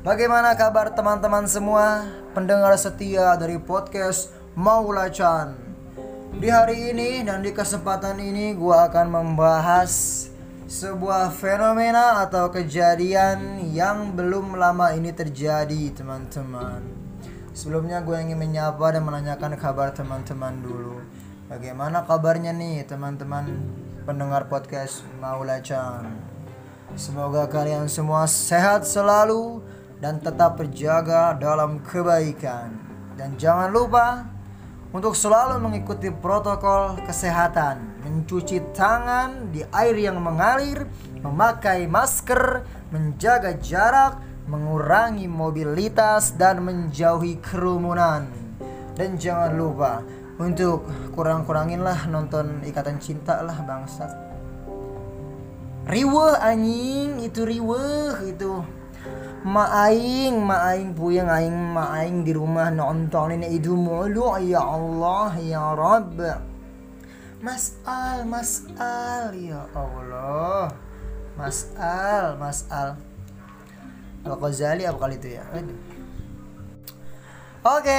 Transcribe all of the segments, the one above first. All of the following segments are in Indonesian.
Bagaimana kabar teman-teman semua? Pendengar setia dari podcast Maulacan. Di hari ini dan di kesempatan ini gua akan membahas sebuah fenomena atau kejadian yang belum lama ini terjadi teman-teman. Sebelumnya gue ingin menyapa dan menanyakan kabar teman-teman dulu. Bagaimana kabarnya nih teman-teman pendengar podcast Maulacan? Semoga kalian semua sehat selalu dan tetap berjaga dalam kebaikan Dan jangan lupa untuk selalu mengikuti protokol kesehatan, mencuci tangan di air yang mengalir, memakai masker, menjaga jarak, mengurangi mobilitas dan menjauhi kerumunan. Dan jangan lupa untuk kurang-kuranginlah nonton Ikatan Cinta lah bangsat. Riweh anjing, itu riweh itu Ma aing, ma aing puyeng aing, ma aing di rumah nontonin itu mulu ya Allah ya Rabb. Mas Al, Mas Al, ya Allah. Mas Al, Mas Al. Al Ghazali apa kali itu ya? Oke.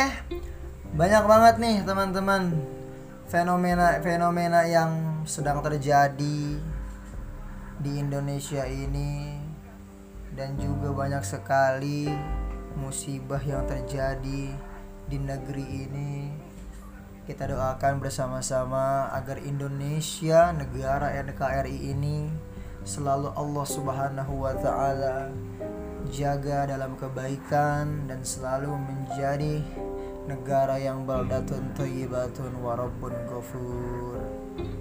Banyak banget nih teman-teman fenomena-fenomena yang sedang terjadi di Indonesia ini dan juga banyak sekali musibah yang terjadi di negeri ini. Kita doakan bersama-sama agar Indonesia, negara NKRI ini selalu Allah Subhanahu wa taala jaga dalam kebaikan dan selalu menjadi negara yang baldatun thayyibatun warabbun ghafur.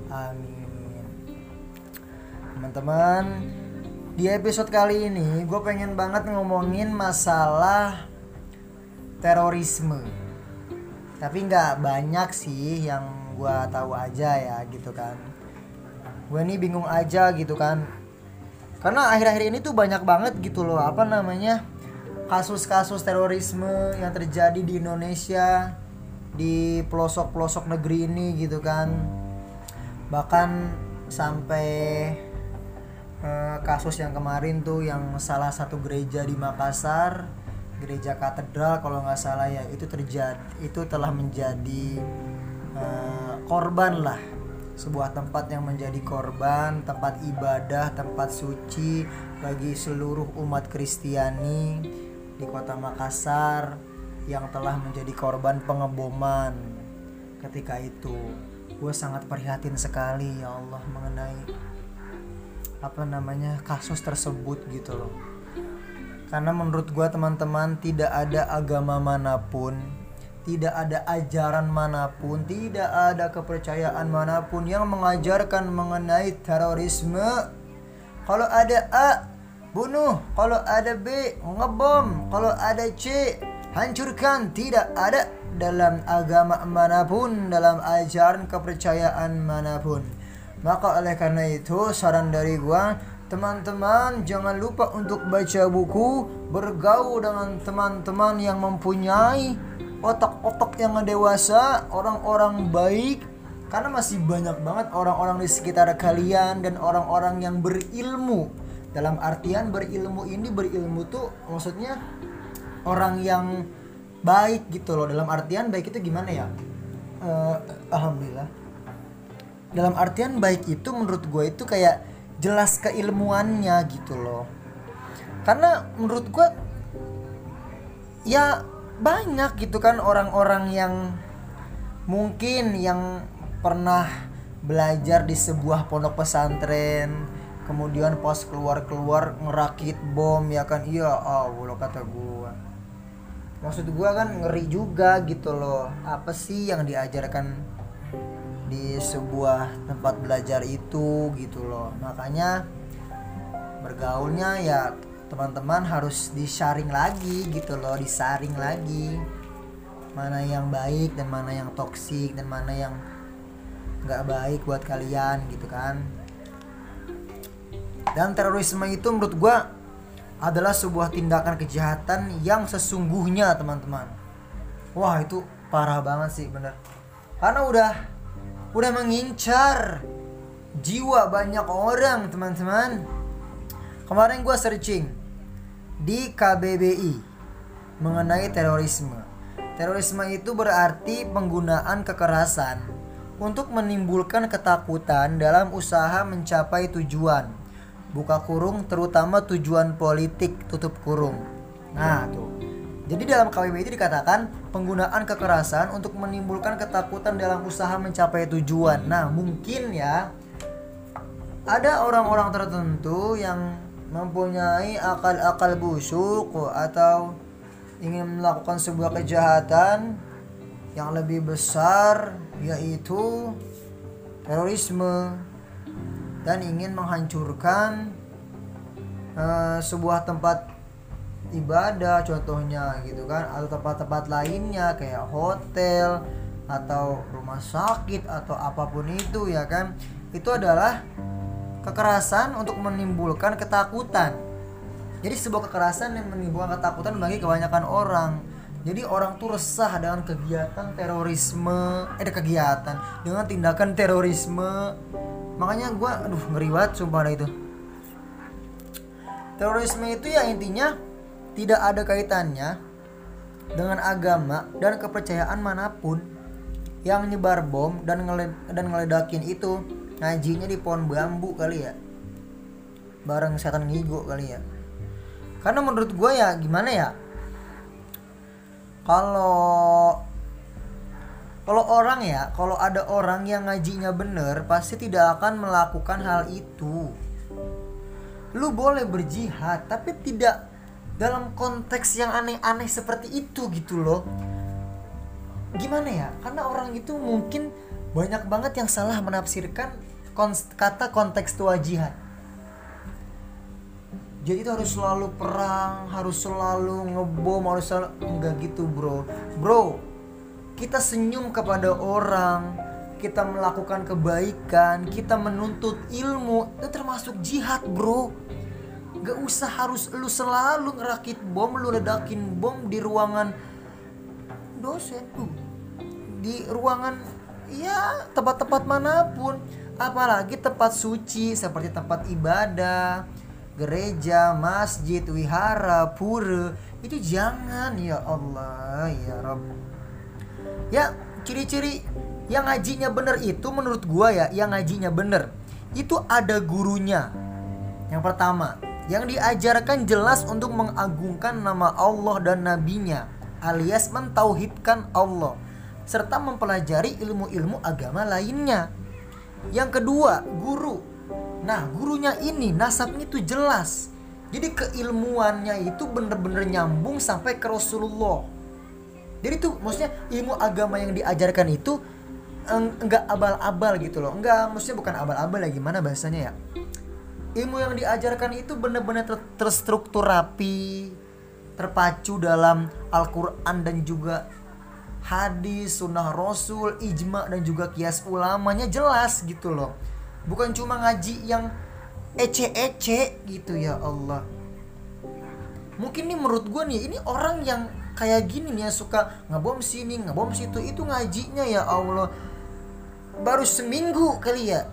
Amin. Teman-teman, di episode kali ini gue pengen banget ngomongin masalah terorisme. Tapi nggak banyak sih yang gue tahu aja ya gitu kan. Gue ini bingung aja gitu kan. Karena akhir-akhir ini tuh banyak banget gitu loh apa namanya kasus-kasus terorisme yang terjadi di Indonesia di pelosok-pelosok negeri ini gitu kan. Bahkan sampai eh, kasus yang kemarin tuh yang salah satu gereja di Makassar gereja katedral kalau nggak salah ya itu terjadi itu telah menjadi eh, korban lah. Sebuah tempat yang menjadi korban tempat ibadah tempat suci bagi seluruh umat Kristiani di kota Makassar yang telah menjadi korban pengeboman ketika itu. Gue sangat prihatin sekali ya Allah mengenai apa namanya kasus tersebut gitu loh. Karena menurut gue teman-teman tidak ada agama mana pun tidak ada ajaran mana pun tidak ada kepercayaan mana pun yang mengajarkan mengenai terorisme. Kalau ada A bunuh. Kalau ada B ngebom. Kalau ada C hancurkan. Tidak ada dalam agama mana pun dalam ajaran kepercayaan mana pun maka oleh karena itu saran dari gua teman-teman jangan lupa untuk baca buku bergaul dengan teman-teman yang mempunyai otak-otak yang dewasa orang-orang baik. Karena masih banyak banget orang-orang di sekitar kalian dan orang-orang yang berilmu. Dalam artian berilmu ini berilmu tuh maksudnya orang yang baik gitu loh. Dalam artian baik itu gimana ya? Eh, alhamdulillah dalam artian baik itu menurut gue itu kayak jelas keilmuannya gitu loh. Karena menurut gue ya banyak gitu kan orang-orang yang mungkin yang pernah belajar di sebuah pondok pesantren kemudian pas keluar-keluar ngerakit bom ya kan? Iya Allah kata gua. Maksud gua kan ngeri juga gitu loh. Apa sih yang diajarkan di sebuah tempat belajar itu gitu loh. Makanya bergaulnya ya teman-teman harus disaring lagi gitu loh disaring lagi. Mana yang baik dan mana yang toksik dan mana yang nggak baik buat kalian gitu kan. Dan terorisme itu menurut gue adalah sebuah tindakan kejahatan yang sesungguhnya teman-teman. Wah itu parah banget sih bener. Karena udah udah mengincar jiwa banyak orang teman-teman kemarin gue searching di KBBI mengenai terorisme terorisme itu berarti penggunaan kekerasan untuk menimbulkan ketakutan dalam usaha mencapai tujuan buka kurung terutama tujuan politik tutup kurung. Nah, tuh. Jadi dalam KWB itu dikatakan penggunaan kekerasan untuk menimbulkan ketakutan dalam usaha mencapai tujuan. Nah, mungkin ya ada orang-orang tertentu yang mempunyai akal-akal busuk atau ingin melakukan sebuah kejahatan yang lebih besar yaitu terorisme dan ingin menghancurkan uh, sebuah tempat ibadah contohnya gitu kan atau tempat-tempat lainnya kayak hotel atau rumah sakit atau apa pun itu ya kan. Itu adalah kekerasan untuk menimbulkan ketakutan. Jadi sebuah kekerasan yang menimbulkan ketakutan bagi kebanyakan orang. Jadi orang tuh resah dengan kegiatan terorisme eh kegiatan dengan tindakan terorisme. Makanya gue aduh ngeri banget sumpah itu. Terorisme itu ya intinya tidak ada kaitannya dengan agama dan kepercayaan mana pun yang nyebar bom dan ngele dan ngeledakin itu. Ngajinya di pohon bambu kali ya. Bareng setan ngigo kali ya. Karena menurut gue ya gimana ya? Kalau kalau orang ya kalau ada orang yang ngajinya bener pasti tidak akan melakukan hal itu. Lu boleh berjihad tapi tidak dalam konteks yang aneh-aneh seperti itu gitu loh. Gimana ya? Karena orang itu mungkin banyak banget yang salah menafsirkan kata kontekstual jihad jadi itu harus selalu perang harus selalu ngebom harus selalu enggak gitu bro. Bro kita senyum kepada orang, kita melakukan kebaikan, kita menuntut ilmu, itu termasuk jihad, bro. Gak usah harus lu selalu ngerakit bom, lu ledakin bom di ruangan dosen. Tuh. Di ruangan ya tempat-tempat mana pun, apalagi tempat suci seperti tempat ibadah, gereja, masjid, wihara, pura, itu jangan ya Allah ya Rabb ya ciri-ciri yang ngajinya bener itu menurut gua ya yang ngajinya bener. Itu ada gurunya. Yang pertama yang diajarkan jelas untuk mengagungkan nama Allah dan nabinya alias mentauhidkan Allah serta mempelajari ilmu-ilmu agama lainnya. Yang kedua guru. Nah gurunya ini nasabnya itu jelas. Jadi keilmuannya itu bener-bener nyambung sampai ke Rasulullah. Jadi tuh maksudnya ilmu agama yang diajarkan itu enggak abal-abal gitu loh. Enggak maksudnya bukan abal-abal ya gimana bahasanya ya ilmu yang diajarkan itu benar-benar ter terstruktur rapi terpacu dalam Al-Quran dan juga hadis, sunnah rasul, ijma dan juga kias ulamanya jelas gitu loh. Bukan cuma ngaji yang ece-ece gitu ya Allah. Mungkin nih menurut gue nih ini orang yang kayak gini nih yang suka ngebom sini ngebom situ itu ngajinya ya Allah. Baru seminggu kali ya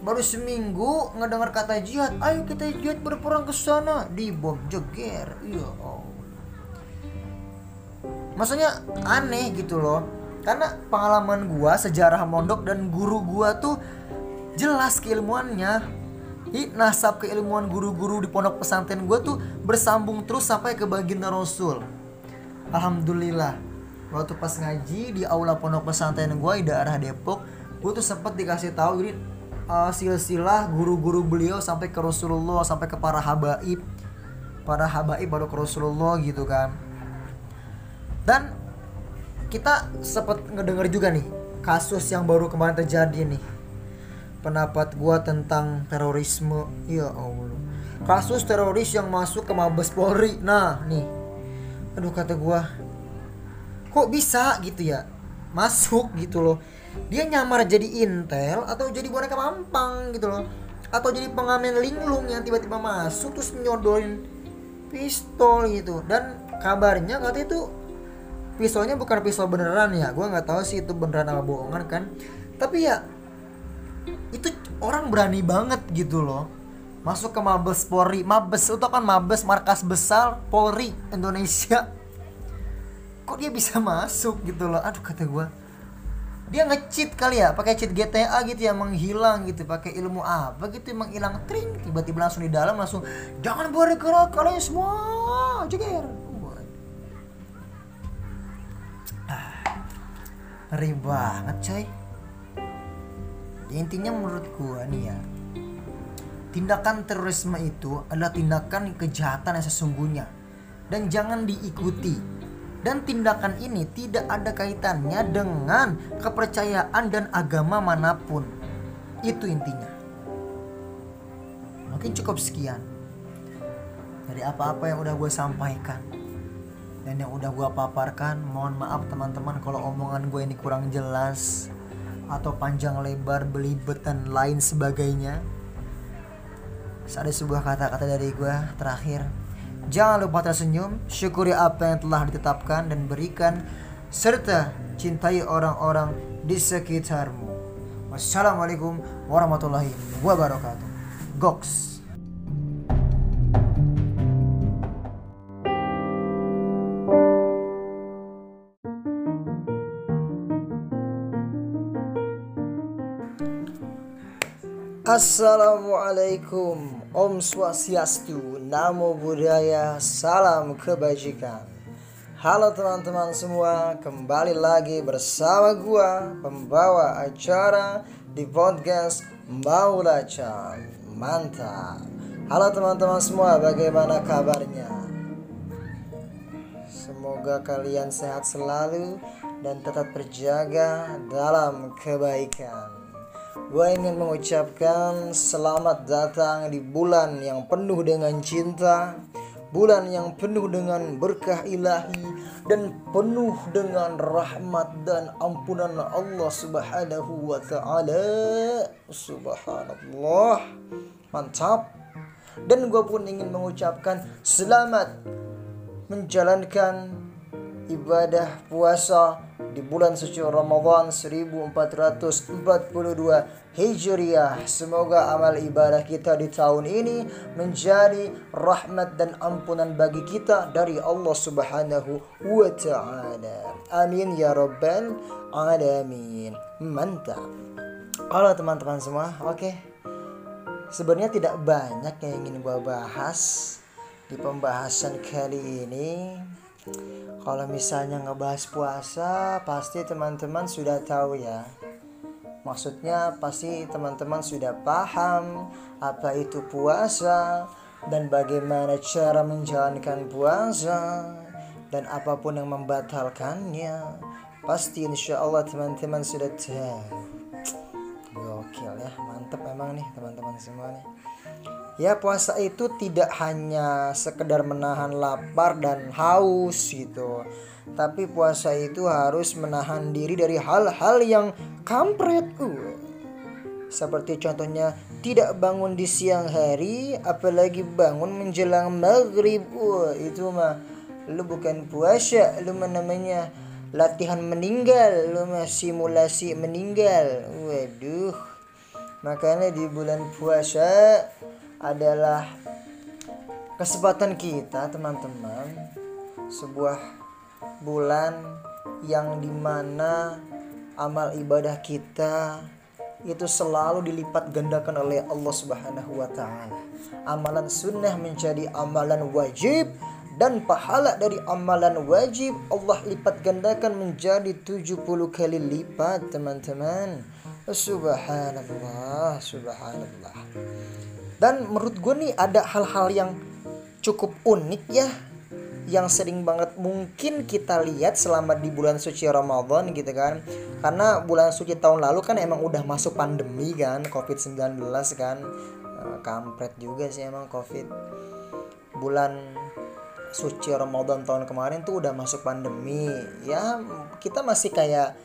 baru seminggu ngedengar kata jihad. Ayo kita jihad berperang ke sana. Di bom jeger. Ya Allah. Maksudnya aneh gitu loh. Karena pengalaman gua sejarah mondok dan guru gua tuh jelas keilmuannya. Hi, nasab keilmuan guru-guru di pondok pesantren gue tuh bersambung terus sampai ke baginda Rasul. Alhamdulillah. Waktu pas ngaji di aula pondok pesantren gue di daerah Depok gue tuh sempet dikasih tahu jadi uh, silsilah guru-guru beliau sampai ke Rasulullah sampai ke para habaib. Para habaib baru ke Rasulullah gitu kan. Dan kita sempet ngedenger juga nih kasus yang baru kemarin terjadi nih. Pendapat gue tentang terorisme. Ya Allah. Kasus teroris yang masuk ke Mabes Polri. Nah nih. Aduh kata gue kok bisa? Gitu ya. Masuk gitu loh dia nyamar jadi intel atau jadi boneka mampang gitu loh. Atau jadi pengamen linglung yang tiba-tiba masuk terus nyodorin pistol gitu. Dan kabarnya katanya itu pistolnya bukan pistol beneran ya. Gue nggak tahu sih itu beneran apa bohongan kan. Tapi ya itu orang berani banget gitu loh. Masuk ke Mabes Polri. Mabes itu kan Mabes markas besar Polri Indonesia. Kok dia bisa masuk gitu loh? Aduh kata gue dia ngecheat kali ya pakai cheat GTA gitu ya menghilang gitu. Pakai ilmu apa gitu menghilang. Tring tiba-tiba langsung di dalam langsung jangan bergerak kalian semua jeger. Ah, ngeri banget coy. Intinya menurut gua nih ya tindakan terorisme itu adalah tindakan kejahatan yang sesungguhnya. Dan jangan diikuti dan tindakan ini tidak ada kaitannya dengan kepercayaan dan agama mana pun. Itu intinya. Mungkin cukup sekian dari apa-apa yang udah gue sampaikan dan yang udah gue paparkan. Mohon maaf teman-teman kalau omongan gue ini kurang jelas atau panjang lebar, belibet dan lain sebagainya. Ada sebuah kata-kata dari gue terakhir Jangan lupa tersenyum, syukuri apa yang telah ditetapkan dan berikan serta cintai orang-orang di sekitarmu. Wassalamualaikum warahmatullahi wabarakatuh. Goks. Assalamualaikum Om Swastiastu, Namo Buddhaya, Salam Kebajikan. Halo teman-teman semua, kembali lagi bersama gua pembawa acara di podcast Maula Chan. Mantap. Halo teman-teman semua, bagaimana kabarnya? Semoga kalian sehat selalu dan tetap terjaga dalam kebaikan. Gue ingin mengucapkan selamat datang di bulan yang penuh dengan cinta, bulan yang penuh dengan berkah ilahi dan penuh dengan rahmat dan ampunan Allah Subhanahu wa taala. Subhanallah. Mantap. Dan gue pun ingin mengucapkan selamat menjalankan ibadah puasa di bulan suci Ramadan 1442 Hijriah. Semoga amal ibadah kita di tahun ini menjadi rahmat dan ampunan bagi kita dari Allah Subhanahu wa taala. Amin ya rabbal alamin. Mantap. Halo teman-teman semua. Oke. Sebenarnya tidak banyak yang ingin gue bahas di pembahasan kali ini. Kalau misalnya ngebahas puasa, pasti teman-teman sudah tahu ya Maksudnya pasti teman-teman sudah paham apa itu puasa dan bagaimana cara menjalankan puasa dan apa pun yang membatalkannya. Pasti insya Allah teman-teman sudah tahu. Gokil ya, mantep emang nih teman-teman semua nih. Ya puasa itu tidak hanya sekedar menahan lapar dan haus gitu tapi puasa itu harus menahan diri dari hal-hal yang kampret. Uh. Seperti contohnya tidak bangun di siang hari, apalagi bangun menjelang maghrib. Uh, itu mah lu bukan puasa, lu mah namanya latihan meninggal, lu mah simulasi meninggal. Waduh. Makanya di bulan puasa adalah kesempatan kita teman-teman sebuah bulan yang di mana amal ibadah kita itu selalu dilipat gandakan oleh Allah Subhanahu wa taala. Amalan sunnah menjadi amalan wajib dan pahala dari amalan wajib Allah lipat gandakan menjadi 70 kali lipat teman-teman. Subhanallah, subhanallah. Dan menurut gue nih ada hal-hal yang cukup unik ya yang sering banget mungkin kita lihat selama di bulan suci Ramadan gitu kan. Karena bulan suci tahun lalu kan emang udah masuk pandemi kan COVID-19 kan. Eh, kampret juga sih emang COVID. Bulan suci Ramadan tahun kemarin tuh udah masuk pandemi. Ya kita masih kayak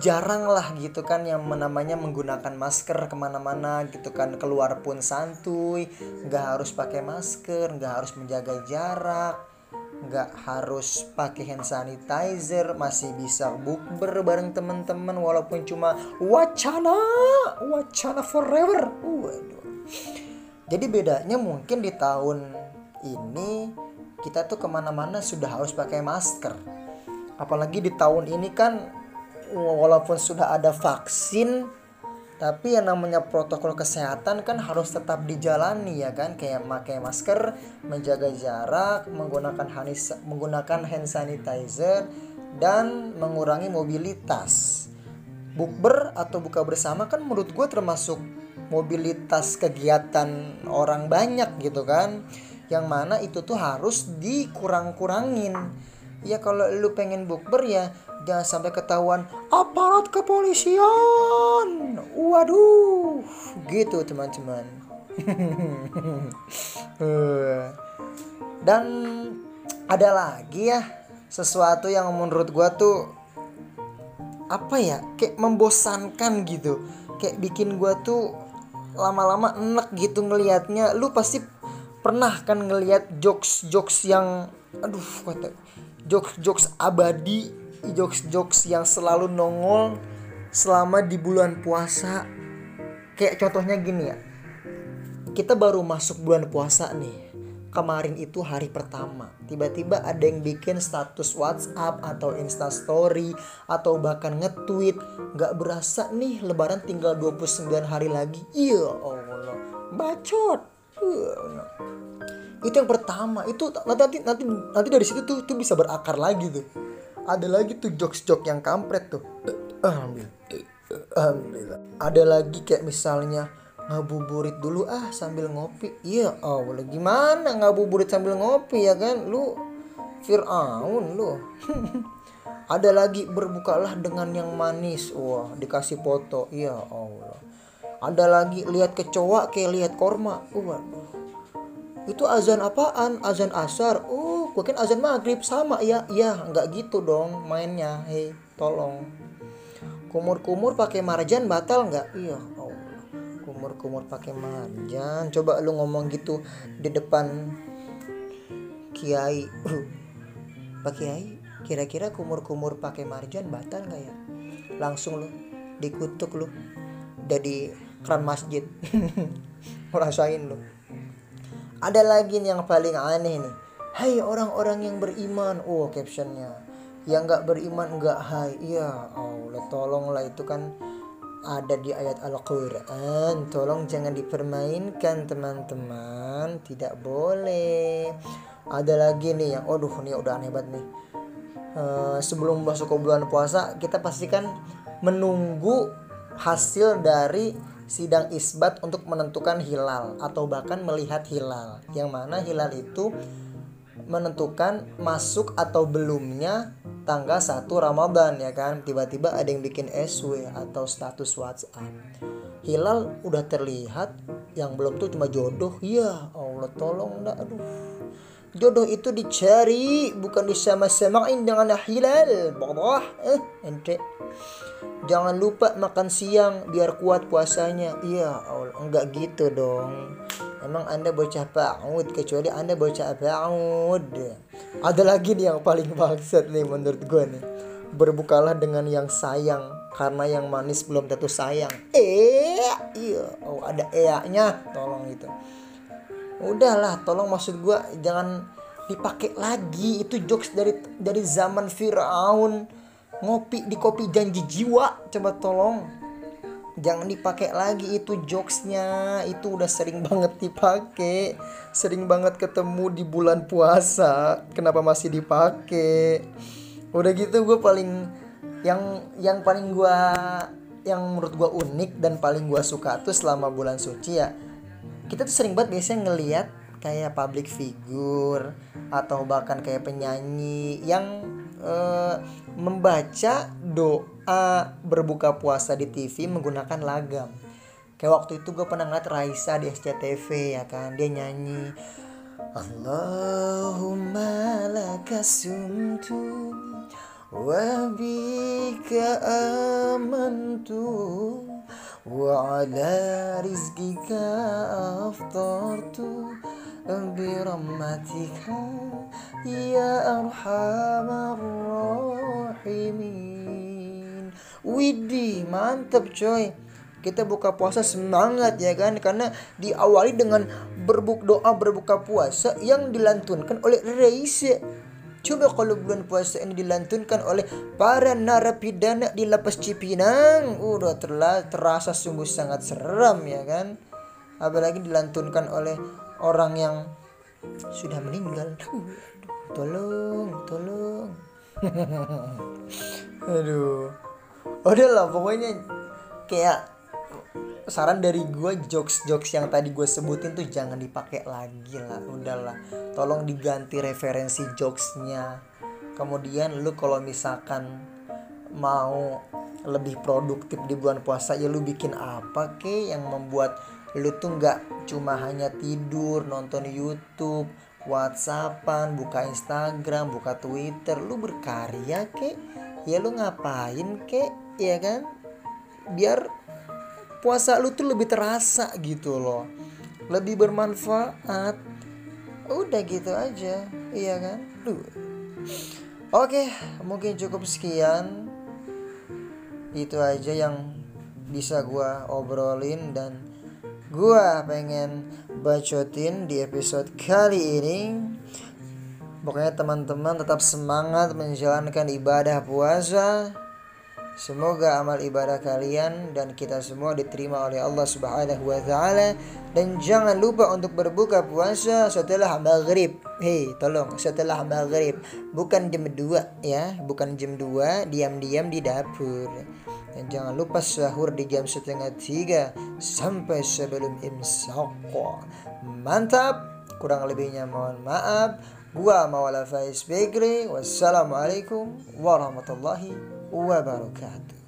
jarang lah gitu kan yang namanya menggunakan masker ke mana-mana gitu kan. Keluar pun santuy nggak harus pakai masker nggak harus menjaga jarak nggak harus pakai hand sanitizer masih bisa bukber bareng teman-teman walaupun cuma wacana wacana forever. Waduh. Jadi bedanya mungkin di tahun ini kita tuh ke mana-mana sudah harus pakai masker. Apalagi di tahun ini kan walaupun sudah ada vaksin tapi yang namanya protokol kesehatan kan harus tetap dijalani ya kan? Kayak pakai masker menjaga jarak menggunakan hanis, menggunakan hand sanitizer dan mengurangi mobilitas. Bukber atau buka bersama kan menurut gue termasuk mobilitas kegiatan orang banyak gitu kan? Yang mana itu tuh harus dikurang-kurangin ya kalau lu pengen bukber ya jangan sampai ketahuan aparat kepolisian. Waduh gitu teman-teman. Dan ada lagi ya sesuatu yang menurut gua tuh apa ya kayak membosankan gitu. Kayak bikin gua tuh lama-lama enek gitu ngelihatnya. Lu pasti pernah kan ngelihat jokes jokes yang aduh kata jokes jokes abadi jokes jokes yang selalu nongol selama di bulan puasa. Kayak contohnya gini ya. Kita baru masuk bulan puasa nih. Kemarin itu hari pertama. Tiba-tiba ada yang bikin status WhatsApp atau Insta Story atau bahkan nge-tweet nggak berasa nih lebaran tinggal 29 hari lagi. Iya Allah. Bacot itu yang pertama. Itu nanti nanti nanti dari situ tuh tuh bisa berakar lagi tuh. Ada lagi tuh jokes jokes yang kampret tuh. Alhamdulillah. Ada lagi kayak misalnya ngabuburit dulu ah sambil ngopi. Iya oh boleh gimana ngabuburit sambil ngopi ya kan? Lu Fir'aun lu. Ada lagi berbukalah dengan yang manis. Wah dikasih foto. Iya Allah. Ada lagi lihat kecoa kayak lihat korma. Waduh itu azan apaan? Azan asar. Oh gue kan azan maghrib. Sama ya ya nggak gitu dong mainnya. Hei tolong. Kumur-kumur pakai marjan batal nggak? Iya oh kumur-kumur pakai marjan. Coba lu ngomong gitu di depan kiai. Uh, pak kiai kira-kira kumur-kumur pakai marjan batal nggak ya? Langsung lu dikutuk lu. Jadi keran masjid. Rasain lu ada lagi nih yang paling aneh nih. Hai orang-orang yang beriman. Oh captionnya. Yang nggak beriman nggak hai. Iya Allah tolonglah itu kan ada di ayat Al-Quran Tolong jangan dipermainkan teman-teman Tidak boleh Ada lagi nih yang Aduh ini udah aneh banget nih uh, Sebelum masuk ke bulan puasa Kita pastikan menunggu hasil dari sidang isbat untuk menentukan hilal atau bahkan melihat hilal. Yang mana hilal itu menentukan masuk atau belumnya tanggal 1 Ramadan ya kan. Tiba-tiba ada yang bikin SW atau status WhatsApp. Hilal udah terlihat, yang belum tuh cuma jodoh. Ya Allah tolong dah aduh. Jodoh itu dicari bukan disama-samain dengan hilal. Bodoh. Eh, ente. Jangan lupa makan siang biar kuat puasanya. Iya, Allah, enggak gitu dong. Emang Anda bocah paud kecuali Anda bocah paud. Ada lagi nih yang paling maksud nih menurut gue nih. Berbukalah dengan yang sayang karena yang manis belum tentu sayang. Eh, iya, oh ada e-nya, tolong itu. Udahlah, tolong maksud gue jangan dipakai lagi itu jokes dari dari zaman Firaun ngopi di kopi janji jiwa coba tolong. Jangan dipakai lagi itu jokesnya. Itu udah sering banget dipakai. Sering banget ketemu di bulan puasa. Kenapa masih dipakai? Udah gitu gue paling yang yang paling gue yang menurut gue unik dan paling gue suka tuh selama bulan suci ya. Kita tuh sering banget biasanya ngelihat kayak public figure atau bahkan kayak penyanyi yang uh, membaca doa berbuka puasa di TV menggunakan lagam. Kayak waktu itu gue pernah ngeliat Raisa di SCTV ya kan, dia nyanyi Allahumma laka sumtu wa bika amantu wa ala rizqika aftartu birahmatika ya arhamar rahimin. Widih mantap coy. Kita buka puasa semangat ya kan? Karena diawali dengan berbuk doa berbuka puasa yang dilantunkan oleh Reise Coba kalau bulan puasa ini dilantunkan oleh para narapidana di lapas Cipinang, udah terla, terasa sungguh sangat seram ya kan. Apalagi dilantunkan oleh orang yang sudah meninggal. Tolong, tolong. Aduh. Udahlah pokoknya kayak saran dari gue jokes jokes yang tadi gue sebutin tuh jangan dipakai lagi lah udahlah tolong diganti referensi jokesnya kemudian lu kalau misalkan mau lebih produktif di bulan puasa ya lu bikin apa ke yang membuat lu tuh nggak cuma hanya tidur nonton YouTube WhatsAppan buka Instagram buka Twitter lu berkarya ke? Ya lu ngapain ke? Ya kan? Biar puasa lu tuh lebih terasa gitu loh. Lebih bermanfaat. Udah gitu aja iya kan? Duh. oke mungkin cukup sekian itu aja yang bisa gua obrolin dan gua pengen bacotin di episode kali ini. Pokoknya teman-teman tetap semangat menjalankan ibadah puasa Semoga amal ibadah kalian dan kita semua diterima oleh Allah Subhanahu wa taala dan jangan lupa untuk berbuka puasa setelah maghrib. Hei, tolong setelah maghrib, bukan jam 2 ya, bukan jam 2 diam-diam di dapur. Dan jangan lupa sahur di jam setengah tiga sampai sebelum imsak. Mantap. Kurang lebihnya mohon maaf. Gua Mawala Faiz Bakery. Wassalamualaikum warahmatullahi wabarakatuh